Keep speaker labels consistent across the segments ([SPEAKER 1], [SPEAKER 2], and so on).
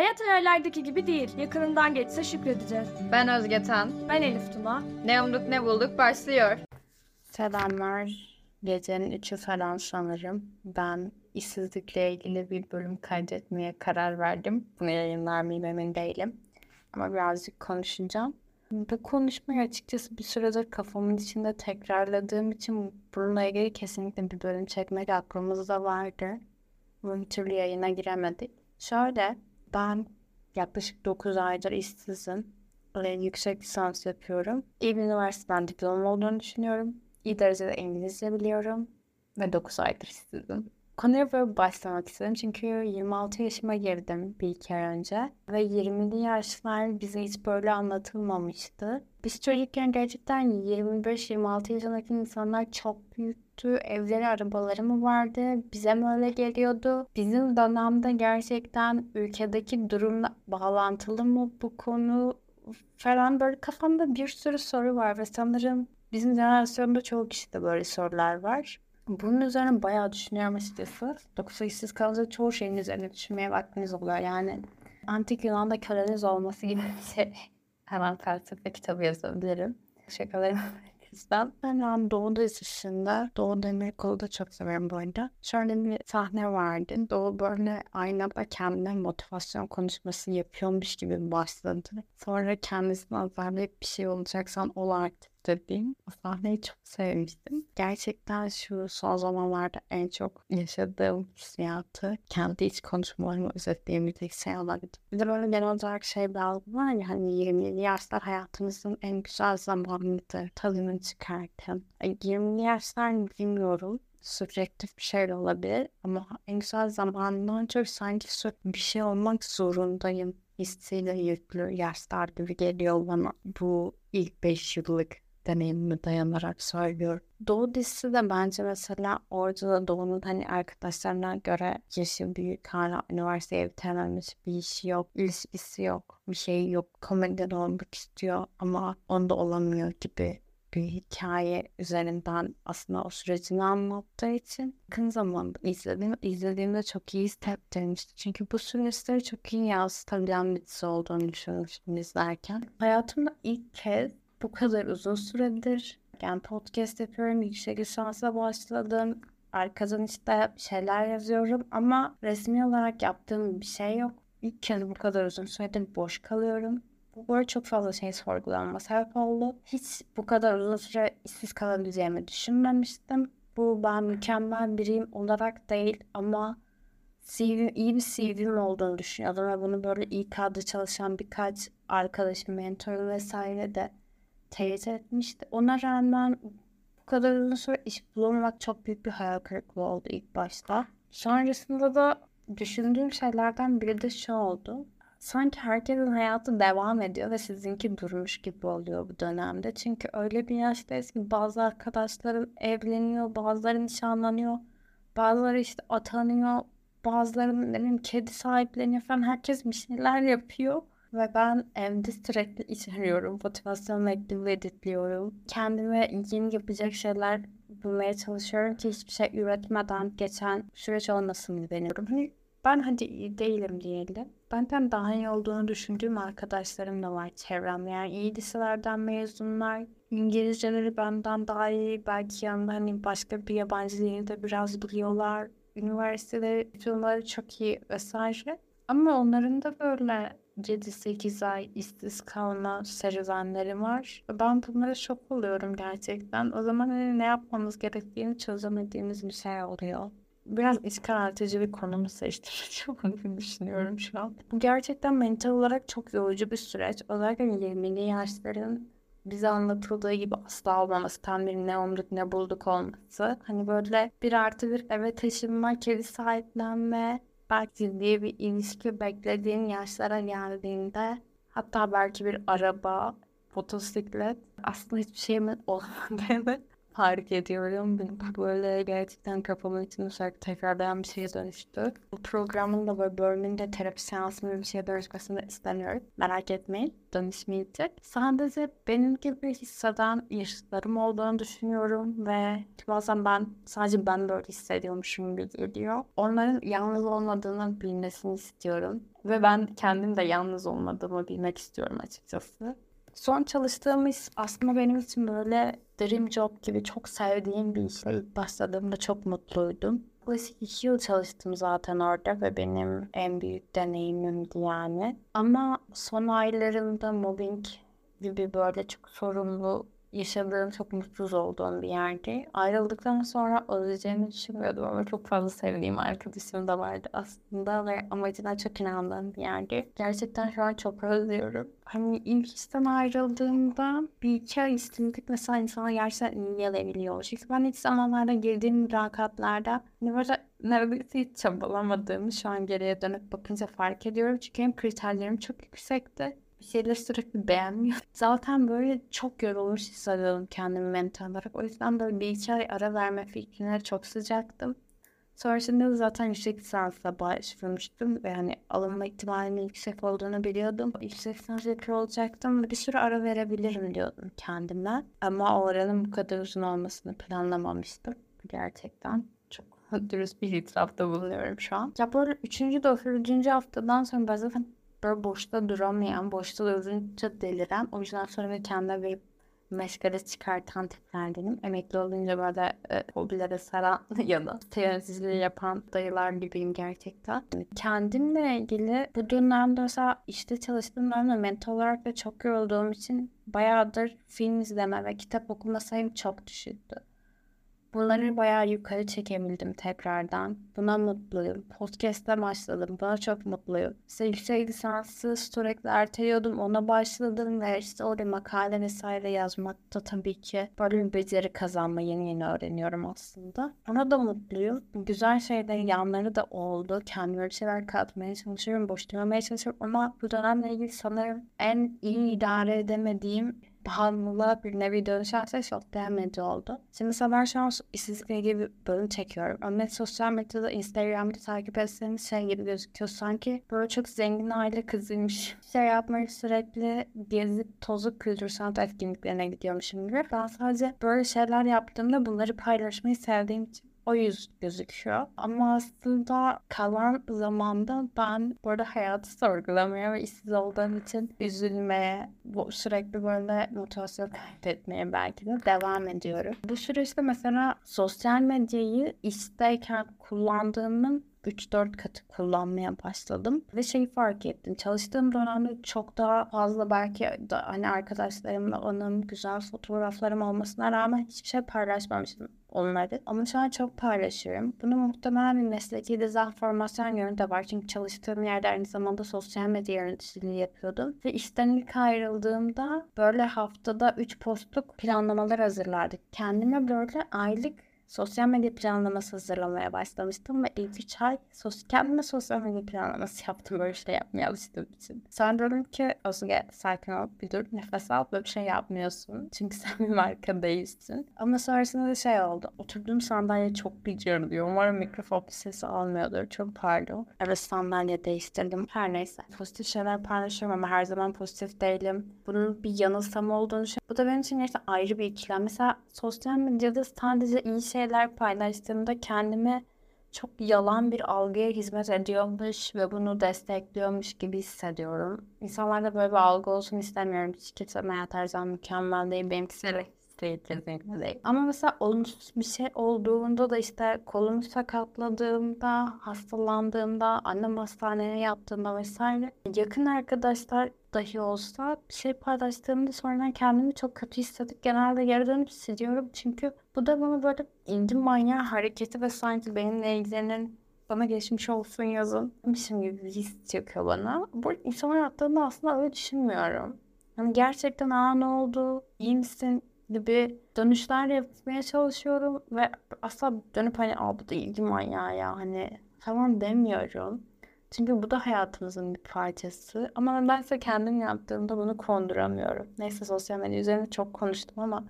[SPEAKER 1] Hayat hayallerdeki gibi değil. Yakınından geçse şükredeceğiz.
[SPEAKER 2] Ben Özge Tan.
[SPEAKER 1] Ben Elif Tuna.
[SPEAKER 2] Ne umduk ne bulduk başlıyor.
[SPEAKER 3] Selamlar. Gecenin üçü falan sanırım. Ben işsizlikle ilgili bir bölüm kaydetmeye karar verdim. Bunu yayınlar mıyım emin değilim. Ama birazcık konuşacağım. Bu konuşmayı açıkçası bir süredir kafamın içinde tekrarladığım için bununla ilgili kesinlikle bir bölüm çekmek aklımızda vardı. Bir türlü yayına giremedik. Şöyle, ben yaklaşık 9 aydır işsizim. Yüksek lisans yapıyorum. İyi bir üniversiteden diplomam olduğunu düşünüyorum. İyi derecede İngilizce biliyorum. Ve 9 aydır işsizim. Konuya böyle başlamak istedim çünkü 26 yaşıma girdim bir iki ay önce. Ve 20'li yaşlar bize hiç böyle anlatılmamıştı. Biz çocukken gerçekten 25-26 yaşındaki insanlar çok büyüktü. Evleri, arabaları mı vardı? Bize mi öyle geliyordu? Bizim dönemde gerçekten ülkedeki durumla bağlantılı mı bu konu falan böyle kafamda bir sürü soru var ve sanırım bizim jenerasyonda çoğu kişide böyle sorular var. Bunun üzerine bayağı düşünüyorum açıkçası. Yoksa işsiz kalınca çoğu şeyin üzerine düşünmeye vaktiniz oluyor. Yani antik Yunan'da köleniz olması gibi bir şey. Hemen felsefe kitabı yazabilirim. Şakalarım yüzden. Ben Doğu dizisinde, Doğu Demirkol'u da çok severim bu arada. Şöyle bir sahne vardı. Doğu böyle aynada kendine motivasyon konuşması yapıyormuş gibi başladı. Sonra kendisini azarlayıp bir şey olacaksan ol artık dediğim sahneyi çok sevmiştim. Gerçekten şu son zamanlarda en çok yaşadığım hissiyatı kendi iç konuşmalarımı özetleyebilecek şey olabilir. Bir de böyle genel olarak şey bir algı var ya hani 20'li yaşlar hayatınızın en güzel zamanıdır. Tadını çıkartın. 20'li yaşlar bilmiyorum subjektif bir şey de olabilir ama en güzel zamanından çok sanki bir şey olmak zorundayım hissiyle yüklü yaşlar gibi geliyor bana bu ilk 5 yıllık deneyimime dayanarak söylüyorum. Doğu dizisi de bence mesela orada da Doğu'nun hani arkadaşlarına göre yaşı büyük hala üniversiteye bitirememiş bir işi yok, ilişkisi yok, bir şey yok, komedyen olmak istiyor ama onda olamıyor gibi bir hikaye üzerinden aslında o sürecini anlattığı için yakın zamanda izledim, izlediğimde çok iyi hissettirmişti. Çünkü bu süreçleri çok iyi yansıtabilen bir dizi olduğunu düşünmüştüm izlerken. Hayatımda ilk kez bu kadar uzun süredir yani podcast yapıyorum, yüksek lisansa başladım. Arkadan işte şeyler yazıyorum ama resmi olarak yaptığım bir şey yok. İlk kez bu kadar uzun süredir boş kalıyorum. Bu böyle çok fazla şey sorgulanma sebep oldu. Hiç bu kadar uzun süre işsiz kalabileceğimi düşünmemiştim. Bu ben mükemmel biriyim olarak değil ama CV, iyi bir CV'm olduğunu düşünüyordum ve bunu böyle İK'da çalışan birkaç arkadaşım, mentorum vesaire de teyit etmişti. Ona rağmen bu kadar uzun süre iş bulamamak çok büyük bir hayal kırıklığı oldu ilk başta. Sonrasında da düşündüğüm şeylerden biri de şu oldu. Sanki herkesin hayatı devam ediyor ve sizinki durmuş gibi oluyor bu dönemde. Çünkü öyle bir yaştayız ki bazı arkadaşlarım evleniyor, bazıları nişanlanıyor, bazıları işte atanıyor, bazıları benim kedi sahipleniyor falan. Herkes bir şeyler yapıyor. Ve ben evde sürekli iş arıyorum. Motivasyon mektubu editliyorum. Kendime yeni yapacak şeyler bulmaya çalışıyorum ki hiçbir şey üretmeden geçen süreç olmasın deniyorum. Hani ben hadi iyi değilim diyelim. Benden daha iyi olduğunu düşündüğüm arkadaşlarım da var çevremde. Yani iyi liselerden mezunlar. İngilizceleri benden daha iyi. Belki yanında hani başka bir yabancı dili de biraz biliyorlar. Üniversitede diplomaları çok iyi vesaire. Ama onların da böyle 7-8 ay işsiz kalma serüvenleri var. Ben bunlara şok oluyorum gerçekten. O zaman hani ne yapmamız gerektiğini çözemediğimiz bir şey oluyor. Biraz iç karartıcı bir konumu seçtim. Onu düşünüyorum şu an. Bu gerçekten mental olarak çok yorucu bir süreç. Özellikle 20'li yaşların bize anlatıldığı gibi asla olmaması, tam bir ne umduk ne bulduk olması. Hani böyle bir artı bir eve taşınma, kedi sahiplenme, belki ciddi bir ilişki beklediğin yaşlara geldiğinde hatta belki bir araba, motosiklet aslında hiçbir şeyimin olmadığını fark ediyorum. Böyle gerçekten kafamın içinde sürekli tekrarlayan bir şeye dönüştü. Bu programın da böyle bölümünde terapi seansı bir şeye dönüşmesini istemiyorum. Merak etmeyin. Dönüşmeyecek. Sadece benim gibi hisseden yaşıtlarım olduğunu düşünüyorum ve bazen ben sadece ben böyle hissediyormuşum gibi geliyor. Onların yalnız olmadığını bilmesini istiyorum. Ve ben kendim de yalnız olmadığımı bilmek istiyorum açıkçası. Son çalıştığım iş aslında benim için böyle dream job gibi çok sevdiğim bir iş. İlk başladığımda çok mutluydum. Yaklaşık iki yıl çalıştım zaten orada ve benim en büyük deneyimimdi yani. Ama son aylarımda mobbing gibi böyle çok sorumlu yaşadığım, çok mutsuz olduğum bir yerdi. Ayrıldıktan sonra öleceğimi düşünmüyordum ama çok fazla sevdiğim arkadaşım da vardı aslında ve amacına çok inandığım bir yerdi. Gerçekten şu an çok özlüyorum. Hani ilk işten ayrıldığımda bir iki ay işsizlik mesela insana gerçekten iyi gelebiliyor. Çünkü ben ilk zamanlarda girdiğim mülakatlarda hani böyle neredeyse hiç çabalamadığımı şu an geriye dönüp bakınca fark ediyorum. Çünkü hem kriterlerim çok yüksekti bir şeyleri sürekli beğenmiyor. Zaten böyle çok yorulmuş hissediyorum kendimi mental olarak. O yüzden böyle bir iki ay ara verme fikrine çok sıcaktım. Sonrasında da zaten yüksek lisansa başvurmuştum ve hani alınma ihtimalimin yüksek olduğunu biliyordum. Yüksek lisans yapıyor olacaktım ve bir süre ara verebilirim diyordum kendimden. Ama o aranın bu kadar uzun olmasını planlamamıştım. Gerçekten çok dürüst bir itirafta bulunuyorum şu an. Ya böyle üçüncü, dördüncü haftadan sonra ben zaten böyle boşta duramayan, boşta durunca deliren, o yüzden sonra bir kendine bir meşgale çıkartan tiplerdenim. Emekli olunca böyle e, hobilere saran ya da yöneticiliği yapan dayılar gibiyim gerçekten. Kendimle ilgili bu dönemde mesela işte çalıştığım dönemde mental olarak da çok yorulduğum için bayağıdır film izleme ve kitap okuma sayım çok düşüktü. Bunları bayağı yukarı çekebildim tekrardan. Buna mutluyum. Podcast'e başladım. Buna çok mutluyum. İşte yüksek lisansı sürekli erteliyordum. Ona başladım ve işte orada makale vesaire yazmakta tabii ki böyle bir beceri kazanma yeni yeni öğreniyorum aslında. Ona da mutluyum. Güzel şeyler yanları da oldu. Kendime bir şeyler katmaya çalışıyorum. Boş çalışıyorum ama bu dönemle ilgili sanırım en iyi idare edemediğim bağımlılığa bir nevi dönüşen şey sosyal medya oldu. Şimdi mesela şu an işsizlikle ilgili bir bölüm çekiyorum. Ama sosyal medyada Instagram'da takip etseniz şey gibi gözüküyor. Sanki böyle çok zengin aile kızıymış. Şey yapmayı sürekli gezip tozuk kültür sanat etkinliklerine gidiyormuşum gibi. Ben sadece böyle şeyler yaptığımda bunları paylaşmayı sevdiğim için o yüz gözüküyor. Ama aslında kalan zamanda ben burada hayatı sorgulamaya ve işsiz olduğum için üzülmeye, bu sürekli böyle motivasyon kaybetmeye belki de devam ediyorum. Bu süreçte mesela sosyal medyayı işteyken kullandığımın 3-4 katı kullanmaya başladım ve şeyi fark ettim. Çalıştığım dönemde çok daha fazla belki da hani arkadaşlarımla anım, güzel fotoğraflarım olmasına rağmen hiçbir şey paylaşmamışım onları. Ama şu an çok paylaşıyorum. Bunu muhtemelen bir mesleki dezenformasyon yönü de var. Çünkü çalıştığım yerde aynı zamanda sosyal medya yöneticiliği yapıyordum. Ve işten ilk ayrıldığımda böyle haftada 3 postluk planlamalar hazırlardık. Kendime böyle aylık sosyal medya planlaması hazırlamaya başlamıştım ve ilk 3 ay sos kendime sosyal medya planlaması yaptım böyle şey yapmaya alıştığım için. Sonra dedim ki Özge sakin ol bir dur nefes al böyle bir şey yapmıyorsun. Çünkü sen bir marka değilsin. Ama sonrasında da şey oldu. Oturduğum sandalye çok gidiyorum diyor. Umarım mikrofon sesi almıyordur. Çok pardon. Evet sandalye değiştirdim. Her neyse. Pozitif şeyler paylaşıyorum ama her zaman pozitif değilim. Bunun bir yanılsama olduğunu düşünüyorum. Bu da benim için gerçekten ayrı bir ikilem. Mesela sosyal medyada sadece iyi şey şeyler paylaştığımda kendimi çok yalan bir algıya hizmet ediyormuş ve bunu destekliyormuş gibi hissediyorum. İnsanlarda böyle bir algı olsun istemiyorum. Hiç kimse hayat her zaman mükemmel değil. Benimkisi de kesinlikle değil. Ama mesela olumsuz bir şey olduğunda da işte kolumu sakatladığımda, hastalandığımda, annem hastaneye yattığında vesaire yakın arkadaşlar dahi olsa bir şey paylaştığımda sonradan kendimi çok kötü hissedip genelde geri dönüp hissediyorum. Çünkü bu da bana böyle indim manyağı hareketi ve sanki benimle ilgilenen bana geçmiş olsun yazın. Mişim gibi bir his çıkıyor bana. Bu insan hayattığında aslında öyle düşünmüyorum. Yani gerçekten aa ne oldu, iyi misin gibi dönüşler yapmaya çalışıyorum ve asla dönüp hani aa bu da ilgi manyağı ya hani falan demiyorum. Çünkü bu da hayatımızın bir parçası. Ama ise kendim yaptığımda bunu konduramıyorum. Neyse sosyal medya üzerine çok konuştum ama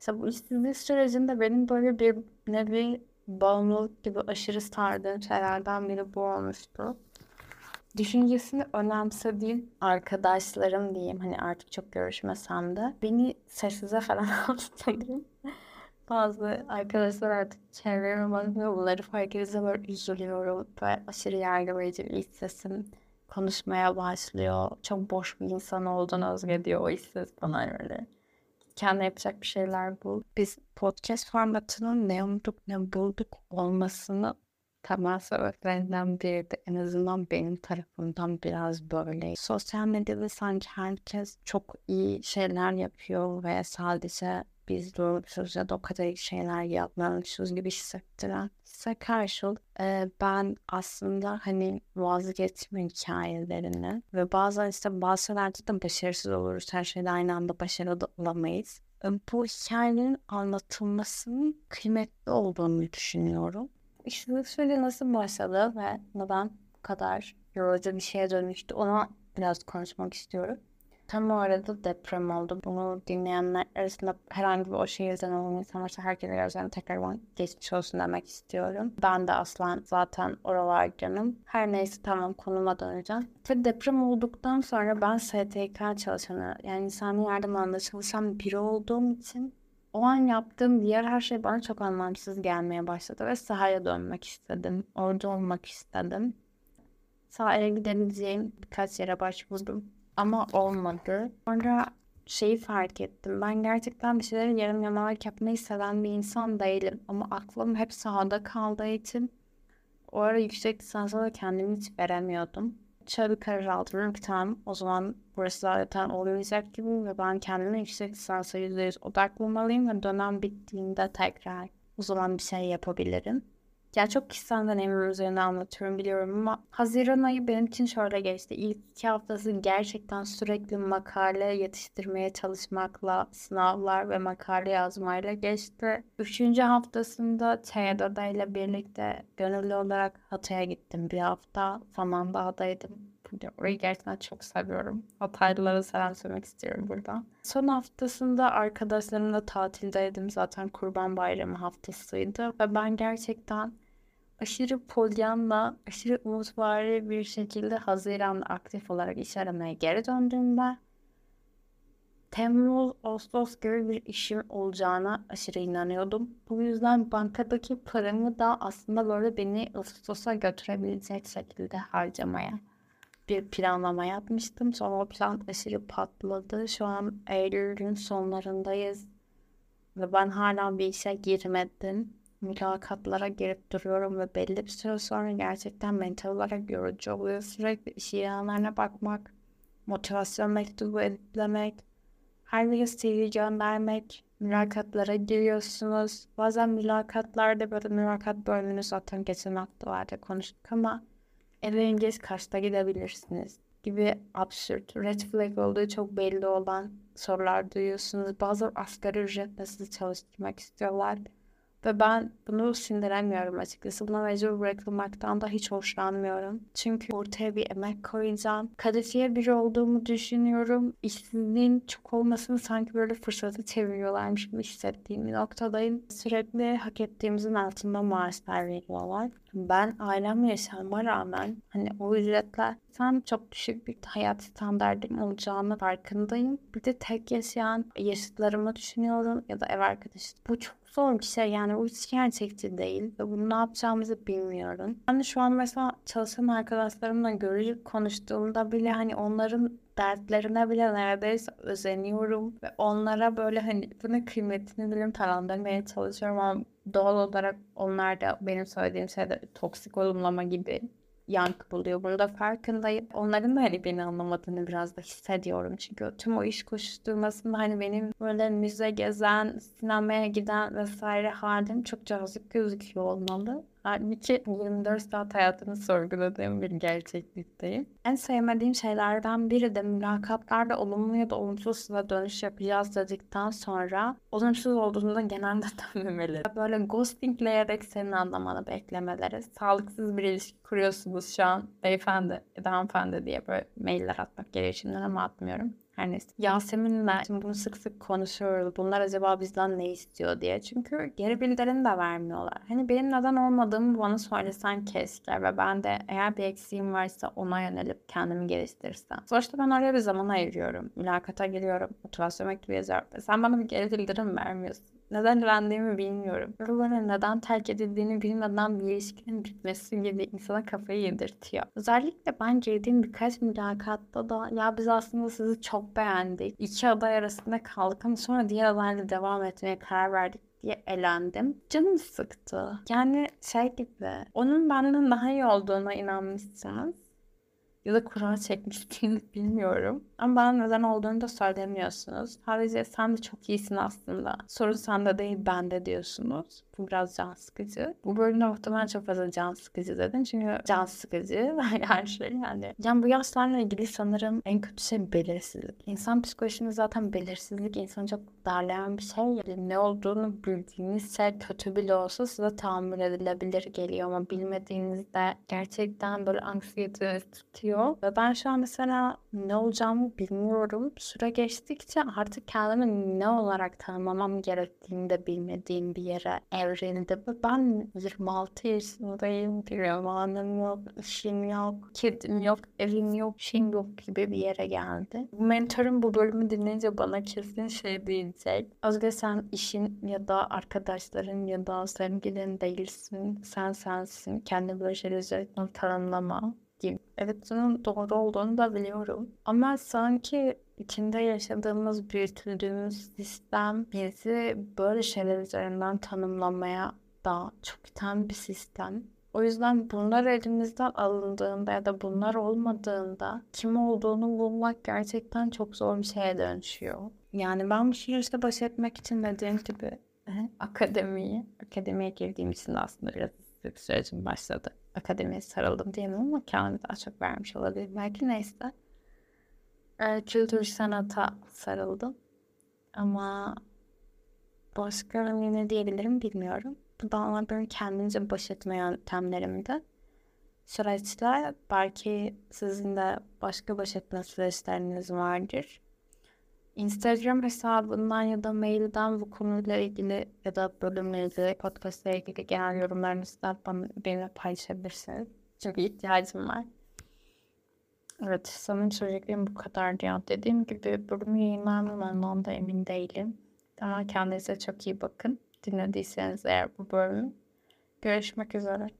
[SPEAKER 3] İşte bu işsizlik sürecinde benim böyle bir nevi bağımlılık gibi aşırı sardığım şeylerden biri bu olmuştu. Düşüncesini önemsediğim arkadaşlarım diyeyim hani artık çok görüşmesem de beni sessize falan aldı. Bazı arkadaşlar artık çevreme bakmıyor. Bunları fark edince böyle üzülüyorum. Böyle aşırı yargılayıcı bir iç sesim konuşmaya başlıyor. Çok boş bir insan olduğunu özge diyor o iç ses bana öyle. Kendi yapacak bir şeyler bul. Biz podcast formatının ne umduk ne bulduk olmasını temel sebeplerinden biri de en azından benim tarafımdan biraz böyle. Sosyal medyada sanki herkes çok iyi şeyler yapıyor ve sadece biz durumsuz ya da o kadar iyi şeyler yapmıyormuşuz gibi hissettiren size karşılık e, ben aslında hani vazgeçme hikayelerini ve bazen işte bazı şeylerde de başarısız oluruz. Her şeyde aynı anda başarılı olamayız. Bu hikayelerin anlatılmasının kıymetli olduğunu düşünüyorum. İşsizlik süreci nasıl başladı ve neden bu kadar yorucu bir şeye dönüştü ona biraz konuşmak istiyorum. Tam o arada deprem oldu. Bunu dinleyenler arasında herhangi bir o şehirden olan insan varsa herkese gerçekten tekrar geçmiş olsun demek istiyorum. Ben de aslan zaten oralardanım. Her neyse tamam konuma döneceğim. Ve deprem olduktan sonra ben STK çalışanı yani insani yardım alanında çalışan biri olduğum için o an yaptığım diğer her şey bana çok anlamsız gelmeye başladı ve sahaya dönmek istedim. Orada olmak istedim. Sahaya gidebileceğim birkaç yere başvurdum ama olmadı. Sonra şeyi fark ettim. Ben gerçekten bir şeyleri yarım yamalak yapmayı seven bir insan değilim. Ama aklım hep sahada kaldığı için o ara yüksek lisansa da kendimi hiç veremiyordum. Bir karar aldım ki tamam o zaman burası zaten olmayacak gibi ve ben kendime yüksek lisansa %100 odaklanmalıyım ve dönem bittiğinde tekrar o zaman bir şey yapabilirim. Ya çok kişisel deneyimim üzerine anlatıyorum biliyorum ama Haziran ayı benim için şöyle geçti. İlk iki haftası gerçekten sürekli makale yetiştirmeye çalışmakla, sınavlar ve makale yazmayla geçti. Üçüncü haftasında TYDA'da ile birlikte gönüllü olarak Hatay'a gittim bir hafta. Samandağ'daydım. Orayı gerçekten çok seviyorum. Hataylılara selam söylemek istiyorum burada. Son haftasında arkadaşlarımla tatildeydim. Zaten Kurban Bayramı haftasıydı. Ve ben gerçekten aşırı polyanla, aşırı umutvari bir şekilde Haziran'da aktif olarak iş aramaya geri döndüğümde Temmuz, Ağustos gibi bir işim olacağına aşırı inanıyordum. Bu yüzden bankadaki paramı da aslında böyle beni Ağustos'a götürebilecek şekilde harcamaya bir planlama yapmıştım. Sonra o plan aşırı patladı. Şu an Eylül'ün sonlarındayız. Ve ben hala bir işe girmedim. Mülakatlara girip duruyorum ve belli bir süre sonra gerçekten mental olarak yorucu oluyor. Sürekli iş ilanlarına bakmak, motivasyon mektubu editlemek, her bir CV göndermek, mülakatlara giriyorsunuz. Bazen mülakatlarda böyle mülakat bölümünü zaten geçen haftalarda konuştuk ama Evleneceğiz kaçta gidebilirsiniz gibi absürt, red flag olduğu çok belli olan sorular duyuyorsunuz. Bazı asgari ücretle sizi çalıştırmak istiyorlar. Ve ben bunu sindiremiyorum açıkçası. Buna mecbur bırakılmaktan da hiç hoşlanmıyorum. Çünkü ortaya bir emek koyacağım. Kadifiye biri olduğumu düşünüyorum. İşsizliğin çok olmasını sanki böyle fırsatı çeviriyorlarmış gibi hissettiğim bir noktadayım. Sürekli hak ettiğimizin altında maaşlar veriyorlar. Ben ailemle yaşamama rağmen hani o ücretler sen çok düşük bir hayat standartım olacağını farkındayım. Bir de tek yaşayan yaşıtlarımı düşünüyorum ya da ev arkadaşı. Bu çok zor bir şey yani bu hiç gerçekçi değil ve bunu ne yapacağımızı bilmiyorum. De şu an mesela çalışan arkadaşlarımla görüşüp konuştuğumda bile hani onların dertlerine bile neredeyse özeniyorum ve onlara böyle hani bunun kıymetini bilim talandırmaya çalışıyorum ama doğal olarak onlar da benim söylediğim şeyde toksik olumlama gibi yankı buluyor. Bunu da farkındayım. Onların da hani beni anlamadığını biraz da hissediyorum. Çünkü tüm o iş koşturmasında hani benim böyle müze gezen, sinemaya giden vesaire halim çok cazip gözüküyor olmalı. Halbuki 24 saat hayatını sorguladığım bir gerçeklikteyim. En sevmediğim şeylerden biri de mülakatlarda olumlu ya da olumsuz size dönüş yapacağız dedikten sonra olumsuz olduğunda genelde dönmemeleri. Böyle ghostingleyerek senin anlamanı beklemeleri. Sağlıksız bir ilişki kuruyorsunuz şu an beyefendi ya da hanımefendi diye böyle mailler atmak gerekiyor ama atmıyorum. Her neyse. Yasemin'le şimdi bunu sık sık konuşuyoruz. Bunlar acaba bizden ne istiyor diye. Çünkü geri bildirim de vermiyorlar. Hani benim neden olmadığımı bana söylesen keşke ve ben de eğer bir eksiğim varsa ona yönelip kendimi geliştirirsem. Sonuçta ben oraya bir zaman ayırıyorum. Mülakata giriyorum. Motivasyon mektubu yazıyorum. Sen bana bir geri bildirim vermiyorsun. Neden direndiğimi bilmiyorum. Buraların neden terk edildiğini bilmeden bir ilişkinin bitmesi gibi insana kafayı yedirtiyor. Özellikle ben girdiğim birkaç mülakatta da ya biz aslında sizi çok beğendik. İki aday arasında kaldık ama sonra diğer adayla devam etmeye karar verdik diye elendim. Canım sıktı. Yani şey gibi onun benden daha iyi olduğuna inanmışsınız ya da kura çekmiştiniz bilmiyorum. Ama bana neden olduğunu da söylemiyorsunuz. Sadece sen de çok iyisin aslında. Sorun sende değil bende diyorsunuz. Bu biraz can sıkıcı. Bu bölümde muhtemelen çok fazla can sıkıcı dedim. Çünkü can sıkıcı her şey yani. Yani bu yaşlarla ilgili sanırım en kötü şey belirsizlik. İnsan psikolojisinde zaten belirsizlik insanı çok darlayan bir şey. Yani ne olduğunu bildiğiniz şey kötü bile olsa size tahammül edilebilir geliyor ama bilmediğinizde gerçekten böyle anksiyeteniz tutuyor. Ve ben şu an mesela ne olacağımı bilmiyorum. Süre geçtikçe artık kendimi ne olarak tanımlamam gerektiğini de bilmediğim bir yere evrildi. Ben 26 yaşındayım. Bir romanım yok, işim yok, kedim yok, evim yok, şeyim yok gibi bir yere geldi. Mentorum bu bölümü dinleyince bana kesin şey diyecek. Özge sen işin ya da arkadaşların ya da sevgilin değilsin. Sen sensin. Kendi böyle şeyleri tanımlama gibi. Evet bunun doğru olduğunu da biliyorum. Ama sanki içinde yaşadığımız, büyütüldüğümüz sistem bizi böyle şeyler üzerinden tanımlamaya da çok iten bir sistem. O yüzden bunlar elimizden alındığında ya da bunlar olmadığında kim olduğunu bulmak gerçekten çok zor bir şeye dönüşüyor. Yani ben bu süreçte baş etmek için dediğim gibi eh, akademiyi, akademiye girdiğim için aslında biraz bir sürecim başladı. Akademiye sarıldım diyemem ama kendimi daha çok vermiş olabilirim. Belki neyse. Ee, kültür sanata sarıldım. Ama başka ne diyebilirim bilmiyorum. Bu da ama benim kendimce baş etme yöntemlerimdi. Süreçte belki sizin de başka baş etme süreçleriniz vardır. Instagram hesabından ya da mailden bu konuyla ilgili ya da bölümle ilgili, podcastla ilgili genel yorumlarınızı da bana, benimle paylaşabilirsiniz. Çünkü ihtiyacım var. Evet, sanırım söyleyeceklerim bu kadardı ya. Dediğim gibi bölümü de ondan emin değilim. Ama kendinize çok iyi bakın. Dinlediyseniz eğer bu bölümü. Görüşmek üzere.